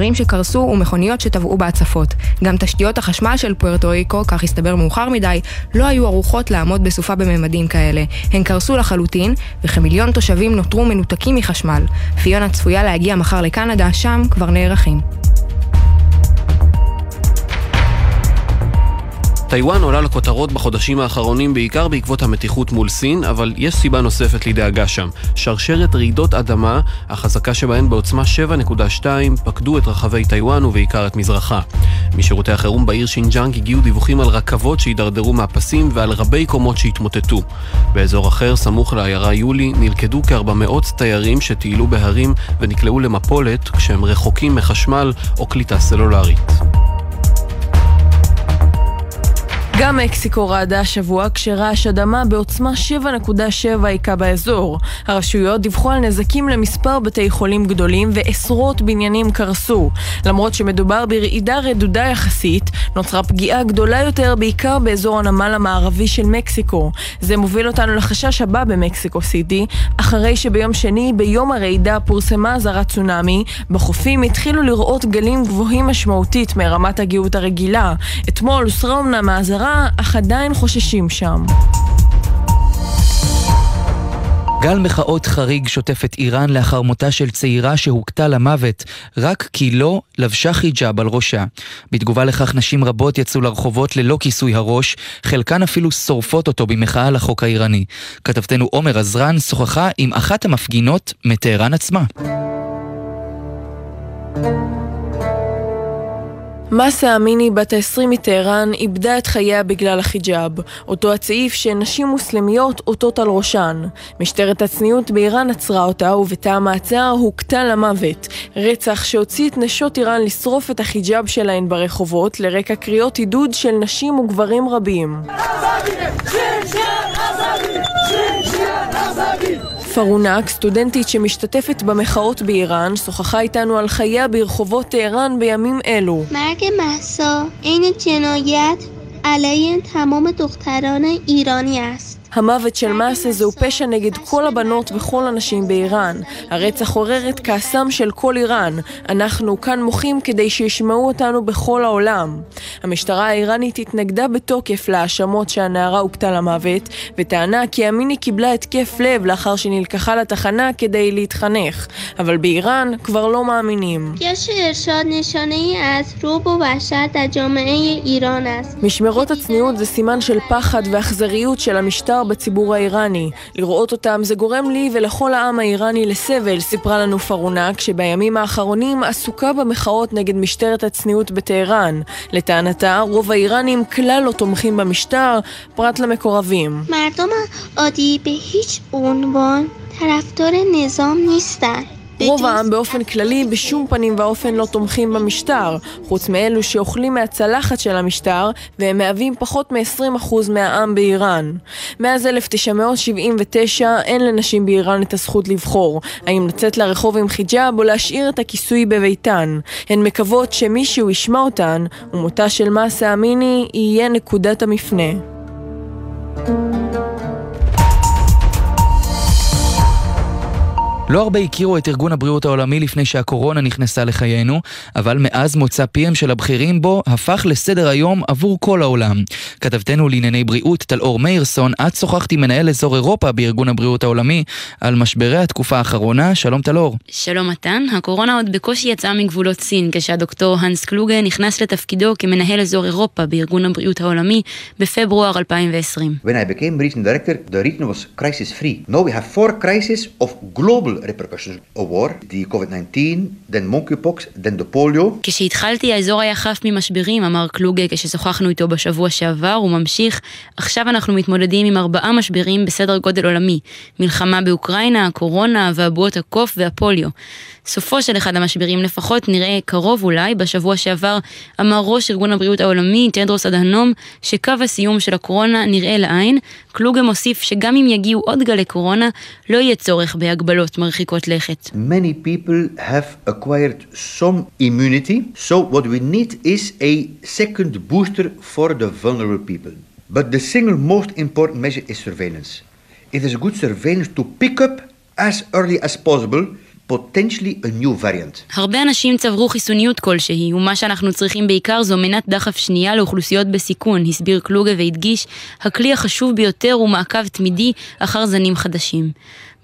ערים שקרסו ומכוניות שטבעו בהצפות. גם תשתיות החשמל של פוארטו ריקו, כך הסתבר מאוחר מדי, לא היו ערוכות לעמוד בסופה בממדים כאלה. הן קרסו לחלוטין, וכמיליון תושבים נותרו מנותקים מחשמל. פיונה צפויה להגיע מחר לקנדה, שם כבר נערכים. טיוואן עולה לכותרות בחודשים האחרונים בעיקר בעקבות המתיחות מול סין, אבל יש סיבה נוספת לדאגה שם. שרשרת רעידות אדמה, החזקה שבהן בעוצמה 7.2, פקדו את רחבי טיוואן ובעיקר את מזרחה. משירותי החירום בעיר שינג'אנג הגיעו דיווחים על רכבות שהידרדרו מהפסים ועל רבי קומות שהתמוטטו. באזור אחר, סמוך לעיירה יולי, נלכדו כ-400 תיירים שטיילו בהרים ונקלעו למפולת כשהם רחוקים מחשמל או קליטה סלולרית. גם מקסיקו רעדה השבוע כשרעש אדמה בעוצמה 7.7 היכה באזור. הרשויות דיווחו על נזקים למספר בתי חולים גדולים ועשרות בניינים קרסו. למרות שמדובר ברעידה רדודה יחסית, נוצרה פגיעה גדולה יותר בעיקר באזור הנמל המערבי של מקסיקו. זה מוביל אותנו לחשש הבא במקסיקו סיטי, אחרי שביום שני, ביום הרעידה, פורסמה אזהרת צונאמי, בחופים התחילו לראות גלים גבוהים משמעותית מרמת הגאות הרגילה. אתמול הוסרה אמנם האזהרה אך עדיין חוששים שם. גל מחאות חריג שוטף את איראן לאחר מותה של צעירה שהוכתה למוות רק כי לא לבשה חיג'אב על ראשה. בתגובה לכך נשים רבות יצאו לרחובות ללא כיסוי הראש, חלקן אפילו שורפות אותו במחאה לחוק האיראני. כתבתנו עומר עזרן שוחחה עם אחת המפגינות מטהרן עצמה. מסה אמיני בת ה-20 מטהרן איבדה את חייה בגלל החיג'אב, אותו הצעיף שנשים מוסלמיות עוטות על ראשן. משטרת הצניעות באיראן עצרה אותה ובתא המעצר הוכתה למוות. רצח שהוציא את נשות איראן לשרוף את החיג'אב שלהן ברחובות לרקע קריאות עידוד של נשים וגברים רבים. פרונק, סטודנטית שמשתתפת במחאות באיראן, שוחחה איתנו על חייה ברחובות טהרן בימים אלו. مرگ محسا عین جنایت علیه تمام دختران ایرانی است המוות של מאסה זהו פשע נגד כל הבנות וכל הנשים באיראן. הרצח עורר את כעסם של כל איראן. אנחנו כאן מוחים כדי שישמעו אותנו בכל העולם. המשטרה האיראנית התנגדה בתוקף להאשמות שהנערה הוכתה למוות, וטענה כי אמיני קיבלה התקף לב לאחר שנלקחה לתחנה כדי להתחנך. אבל באיראן כבר לא מאמינים. משמרות הצניעות זה סימן של פחד ואכזריות של המשטר בעיקר בציבור האיראני. לראות אותם זה גורם לי ולכל העם האיראני לסבל, סיפרה לנו פרונה, כשבימים האחרונים עסוקה במחאות נגד משטרת הצניעות בטהרן. לטענתה, רוב האיראנים כלל לא תומכים במשטר, פרט למקורבים. מרדום העודי בהיץ' אונבון הרפתור נזום ניסטן. רוב העם באופן כללי בשום פנים ואופן לא תומכים במשטר, חוץ מאלו שאוכלים מהצלחת של המשטר, והם מהווים פחות מ-20% מהעם באיראן. מאז 1979 אין לנשים באיראן את הזכות לבחור, האם לצאת לרחוב עם חיג'אב או להשאיר את הכיסוי בביתן. הן מקוות שמישהו ישמע אותן, ומותה של מאסה אמיני יהיה נקודת המפנה. לא הרבה הכירו את ארגון הבריאות העולמי לפני שהקורונה נכנסה לחיינו, אבל מאז מוצא פיהם של הבכירים בו הפך לסדר היום עבור כל העולם. כתבתנו לענייני בריאות טלאור מאירסון, את שוחחת עם מנהל אזור אירופה בארגון הבריאות העולמי על משברי התקופה האחרונה. שלום טלאור. שלום מתן, הקורונה עוד בקושי יצאה מגבולות סין כשהדוקטור הנס קלוגה נכנס לתפקידו כמנהל אזור אירופה בארגון הבריאות העולמי בפברואר 2020. When I became region director, the region was crisis free. Now we have four crises of global repercussions of war, the COVID-19, then monkeypox, then the polio. כשהתחלתי האזור היה חף ממשברים, אמר קלוגה כששוחחנו איתו בשבוע שעבר, הוא ממשיך, עכשיו אנחנו מתמודדים עם ארבעה משברים בסדר גודל עולמי, מלחמה באוקראינה, הקורונה, ואבועות הקוף והפוליו. סופו של אחד המשברים לפחות נראה קרוב אולי, בשבוע שעבר אמר ראש ארגון הבריאות העולמי, תדרוס אדהנום, שקו הסיום של הקורונה נראה לעין. קלוגה מוסיף שגם אם יגיעו עוד גלי קורונה, לא יהיה צורך בהגבלות מרחיקות לכת. Many people have acquired some immunity, so what we need is a second booster for the vulnerable people. But the single most important measure is surveillance. It is good surveillance to pick up as early as possible potentially a new variant. הרבה אנשים צברו חיסוניות כלשהי, ומה שאנחנו צריכים בעיקר זו מנת דחף שנייה לאוכלוסיות בסיכון, הסביר קלוגה והדגיש, הכלי החשוב ביותר הוא מעקב תמידי אחר זנים חדשים.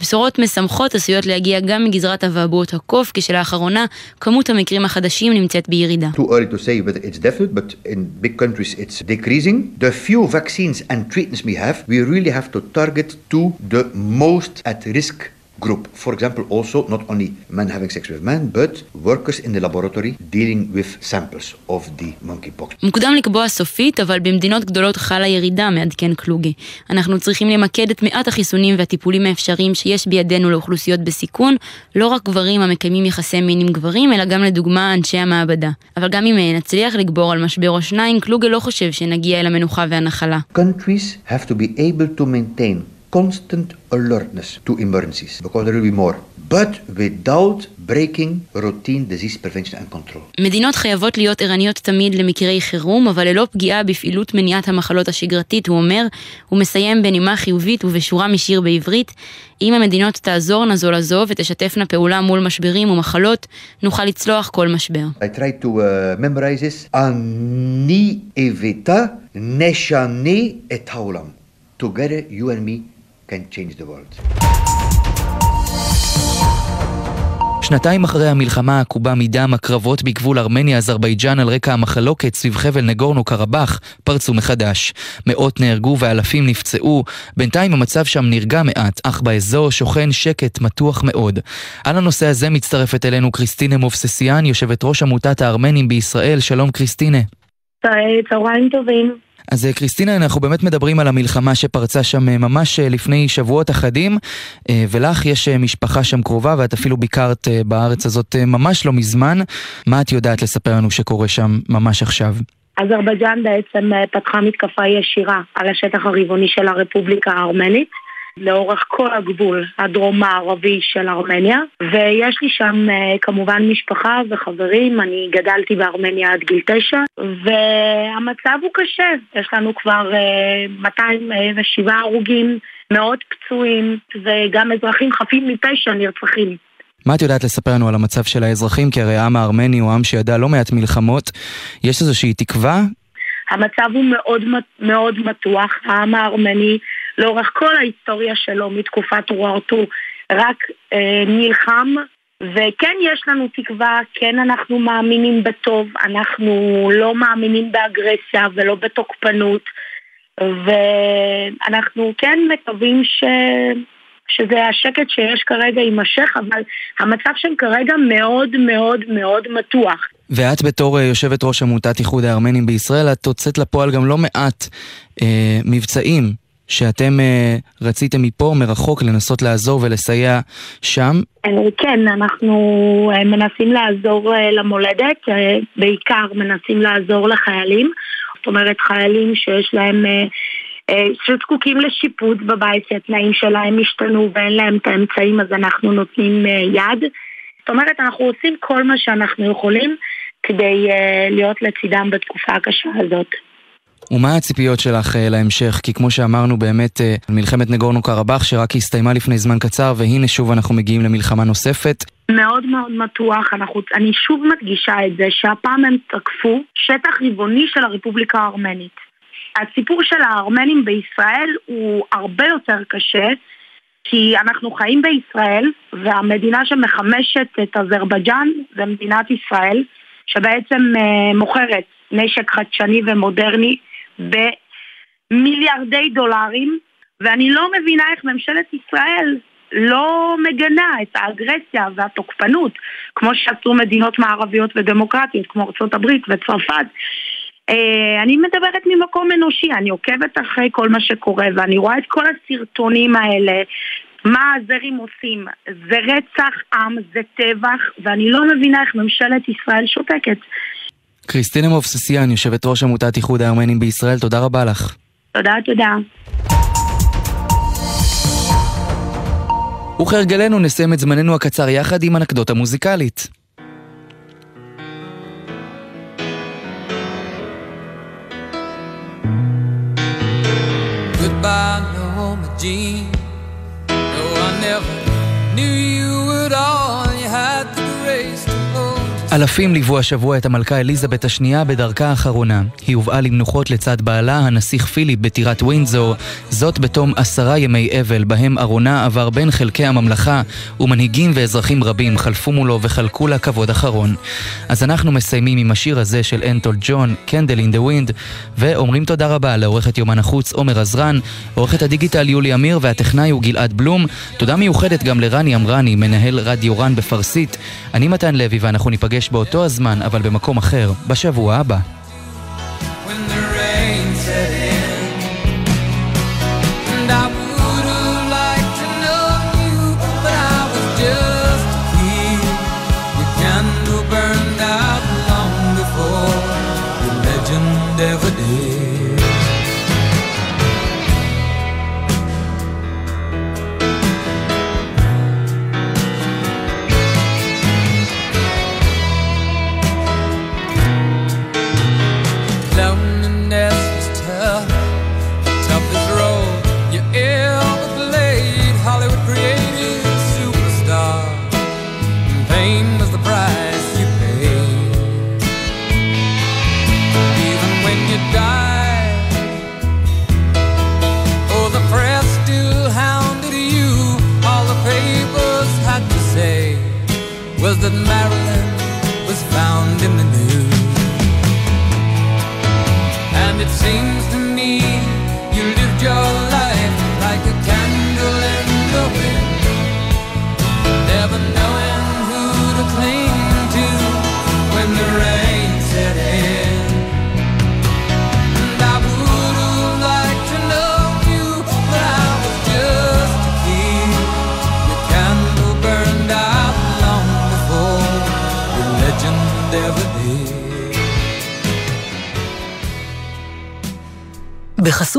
בשורות משמחות עשויות להגיע גם מגזרת אבעבועות הקוף, כשלאחרונה כמות המקרים החדשים נמצאת בירידה. Too early to say whether it's definite, but in big countries it's decreasing. The few vaccines and treatments we have, we really have to target to the most at risk group. For example, also not only men having sex with men, but workers in the laboratory dealing with samples of the monkeypox. מוקדם לקבוע סופית, אבל במדינות גדולות חלה ירידה, מעדכן קלוגי. אנחנו צריכים למקד את מעט החיסונים והטיפולים האפשריים שיש בידינו לאוכלוסיות בסיכון, לא רק גברים המקיימים יחסי מין עם גברים, אלא גם לדוגמה אנשי המעבדה. אבל גם אם נצליח לגבור על משבר או שניים, קלוגה לא חושב שנגיע אל המנוחה והנחלה. Countries have to be able to maintain constant alertness to emergencies because there will be more, but without breaking routine disease prevention and control. מדינות חייבות להיות ערניות תמיד למקרי חירום, אבל ללא פגיעה בפעילות מניעת המחלות השגרתית, הוא אומר, הוא מסיים בנימה חיובית ובשורה משיר בעברית, אם המדינות תעזורנה זו לזו ותשתפנה פעולה מול משברים ומחלות, נוכל לצלוח כל משבר. I try to uh, memorize this. אני אבטה נשנה את העולם. Together, you and me can change the world. שנתיים אחרי המלחמה העקובה מדם, הקרבות בגבול ארמניה-אזרבייג'אן על רקע המחלוקת סביב חבל נגורנו קרבאח פרצו מחדש. מאות נהרגו ואלפים נפצעו. בינתיים המצב שם נרגע מעט, אך באזור שוכן שקט מתוח מאוד. על הנושא הזה מצטרפת אלינו קריסטינה מובססיאן, יושבת ראש עמותת הארמנים בישראל. שלום קריסטינה. צהריים טובים. אז אה, קריסטינה, אנחנו באמת מדברים על המלחמה שפרצה שם אה, ממש אה, לפני שבועות אחדים, ולך יש משפחה שם קרובה, ואת אפילו ביקרת בארץ הזאת ממש לא מזמן. מה את יודעת לספר לנו שקורה שם ממש עכשיו? אזרבייג'אן בעצם פתחה מתקפה ישירה על השטח הריבוני של הרפובליקה הארמנית. לאורך כל הגבול הדרום-מערבי של ארמניה ויש לי שם אה, כמובן משפחה וחברים, אני גדלתי בארמניה עד גיל תשע והמצב הוא קשה, יש לנו כבר 207 אה, הרוגים, מאות פצועים וגם אזרחים חפים מפשע נרצחים. מה את יודעת לספר לנו על המצב של האזרחים? כי הרי העם הארמני הוא עם שידע לא מעט מלחמות. יש איזושהי תקווה? המצב הוא מאוד מאוד מתוח. העם הארמני לאורך כל ההיסטוריה שלו מתקופת וורטו רק אה, נלחם. וכן יש לנו תקווה, כן אנחנו מאמינים בטוב, אנחנו לא מאמינים באגרסיה ולא בתוקפנות. ואנחנו כן מקווים ש... שזה השקט שיש כרגע יימשך, אבל המצב שם כרגע מאוד מאוד מאוד מתוח. ואת בתור אה, יושבת ראש עמותת איחוד הארמנים בישראל, את הוצאת לפועל גם לא מעט אה, מבצעים שאתם אה, רציתם מפה, מרחוק, לנסות לעזור ולסייע שם? אה, כן, אנחנו אה, מנסים לעזור למולדת, בעיקר מנסים לעזור לחיילים. זאת אומרת, חיילים שיש להם... שזקוקים לשיפוט בבית, שהתנאים שלהם השתנו ואין להם את האמצעים, אז אנחנו נותנים יד. זאת אומרת, אנחנו עושים כל מה שאנחנו יכולים כדי להיות לצידם בתקופה הקשה הזאת. ומה הציפיות שלך להמשך? כי כמו שאמרנו באמת, מלחמת נגורנו קרבאח שרק הסתיימה לפני זמן קצר והנה שוב אנחנו מגיעים למלחמה נוספת. מאוד מאוד מתוח, אנחנו, אני שוב מדגישה את זה שהפעם הם תקפו שטח ריבוני של הרפובליקה הארמנית. הסיפור של הארמנים בישראל הוא הרבה יותר קשה כי אנחנו חיים בישראל והמדינה שמחמשת את אזרבייג'אן זה מדינת ישראל שבעצם uh, מוכרת נשק חדשני ומודרני במיליארדי דולרים ואני לא מבינה איך ממשלת ישראל לא מגנה את האגרסיה והתוקפנות כמו שעשו מדינות מערביות ודמוקרטיות כמו ארה"ב וצרפת אה, אני מדברת ממקום אנושי, אני עוקבת אחרי כל מה שקורה ואני רואה את כל הסרטונים האלה מה הזרים עושים. זה רצח עם, זה טבח, ואני לא מבינה איך ממשלת ישראל שותקת. קריסטינה מובססיאן, יושבת ראש עמותת איחוד הארמנים בישראל, תודה רבה לך. תודה, תודה. וכהרגלנו נסיים את זמננו הקצר יחד עם אנקדוטה מוזיקלית. Goodbye, Norma Jean. No, I never knew you at all. אלפים ליוו השבוע את המלכה אליזבת השנייה בדרכה האחרונה. היא הובאה למנוחות לצד בעלה, הנסיך פיליפ בטירת ווינזור, זאת בתום עשרה ימי אבל, בהם ארונה עבר בין חלקי הממלכה, ומנהיגים ואזרחים רבים חלפו מולו וחלקו לה כבוד אחרון. אז אנחנו מסיימים עם השיר הזה של אלטון ג'ון, Candle in the Wind, ואומרים תודה רבה לעורכת יומן החוץ עומר עזרן, עורכת הדיגיטל יולי אמיר והטכנאי הוא גלעד בלום. תודה מיוחדת גם לרני אמרני, מנהל רדיו רן בפרסית. אני מתן לוי ואנחנו ניפגש באותו הזמן, אבל במקום אחר, בשבוע הבא.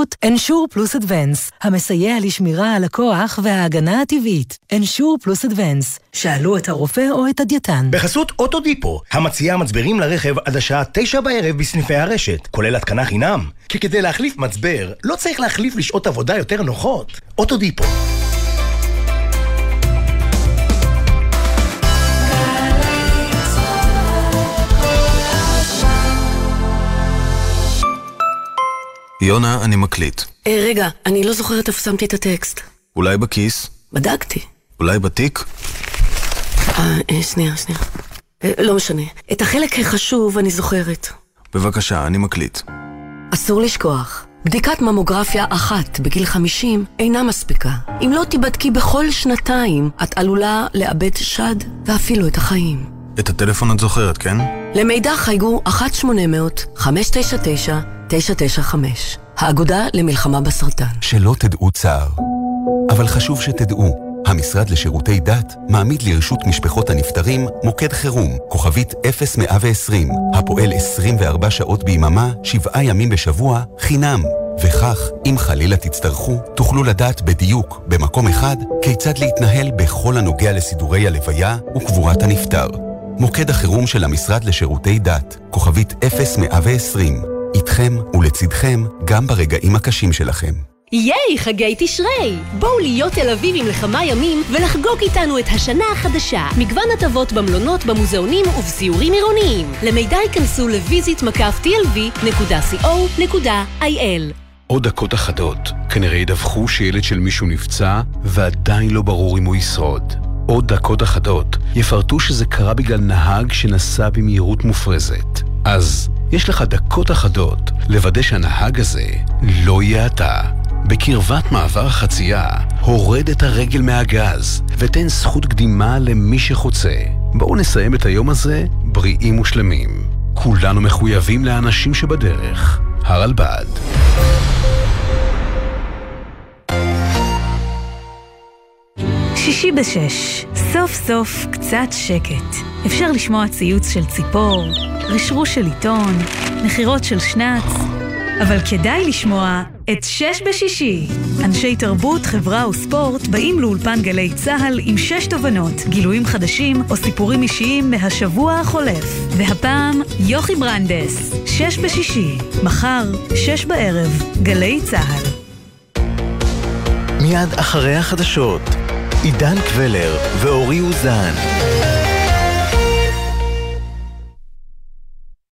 בחסות אנשור פלוס אדוונס, המסייע לשמירה על הכוח וההגנה הטבעית. אנשור פלוס אדוונס, שאלו את הרופא או את הדייתן. בחסות אוטודיפו, המציעה מצברים לרכב עד השעה תשע בערב בסניפי הרשת, כולל התקנה חינם. כי כדי להחליף מצבר, לא צריך להחליף לשעות עבודה יותר נוחות. אוטודיפו. יונה, אני מקליט. אה, רגע, אני לא זוכרת איפה שמתי את הטקסט. אולי בכיס? בדקתי. אולי בתיק? אה, אה שנייה, שנייה. אה, לא משנה. את החלק החשוב אני זוכרת. בבקשה, אני מקליט. אסור לשכוח. בדיקת ממוגרפיה אחת בגיל 50 אינה מספיקה. אם לא תיבדקי בכל שנתיים, את עלולה לאבד שד ואפילו את החיים. את הטלפון את זוכרת, כן? למידע חייגו 1-800-599 995, האגודה למלחמה בסרטן. שלא תדעו צער. אבל חשוב שתדעו, המשרד לשירותי דת מעמיד לרשות משפחות הנפטרים מוקד חירום, כוכבית 0120, הפועל 24 שעות ביממה, שבעה ימים בשבוע, חינם. וכך, אם חלילה תצטרכו, תוכלו לדעת בדיוק, במקום אחד, כיצד להתנהל בכל הנוגע לסידורי הלוויה וקבורת הנפטר. מוקד החירום של המשרד לשירותי דת, כוכבית 0120, איתכם ולצידכם גם ברגעים הקשים שלכם. ייי, חגי תשרי! בואו להיות תל אביבים לכמה ימים ולחגוג איתנו את השנה החדשה. מגוון הטבות במלונות, במוזיאונים ובסיורים עירוניים. למידע ייכנסו לויזית מקף tlv.co.il עוד דקות אחדות, כנראה ידווחו שילד של מישהו נפצע ועדיין לא ברור אם הוא ישרוד. עוד דקות אחדות יפרטו שזה קרה בגלל נהג שנסע במהירות מופרזת. אז יש לך דקות אחדות לוודא שהנהג הזה לא יהיה אתה. בקרבת מעבר החצייה, הורד את הרגל מהגז ותן זכות קדימה למי שחוצה. בואו נסיים את היום הזה בריאים ושלמים. כולנו מחויבים לאנשים שבדרך. הרלב"ד שישי בשש, סוף סוף קצת שקט. אפשר לשמוע ציוץ של ציפור, רשרוש של עיתון, נחירות של שנץ, אבל כדאי לשמוע את שש בשישי. אנשי תרבות, חברה וספורט באים לאולפן גלי צה"ל עם שש תובנות, גילויים חדשים או סיפורים אישיים מהשבוע החולף. והפעם, יוכי ברנדס, שש בשישי, מחר, שש בערב, גלי צה"ל. מיד אחרי החדשות, עידן קבלר ואורי אוזן.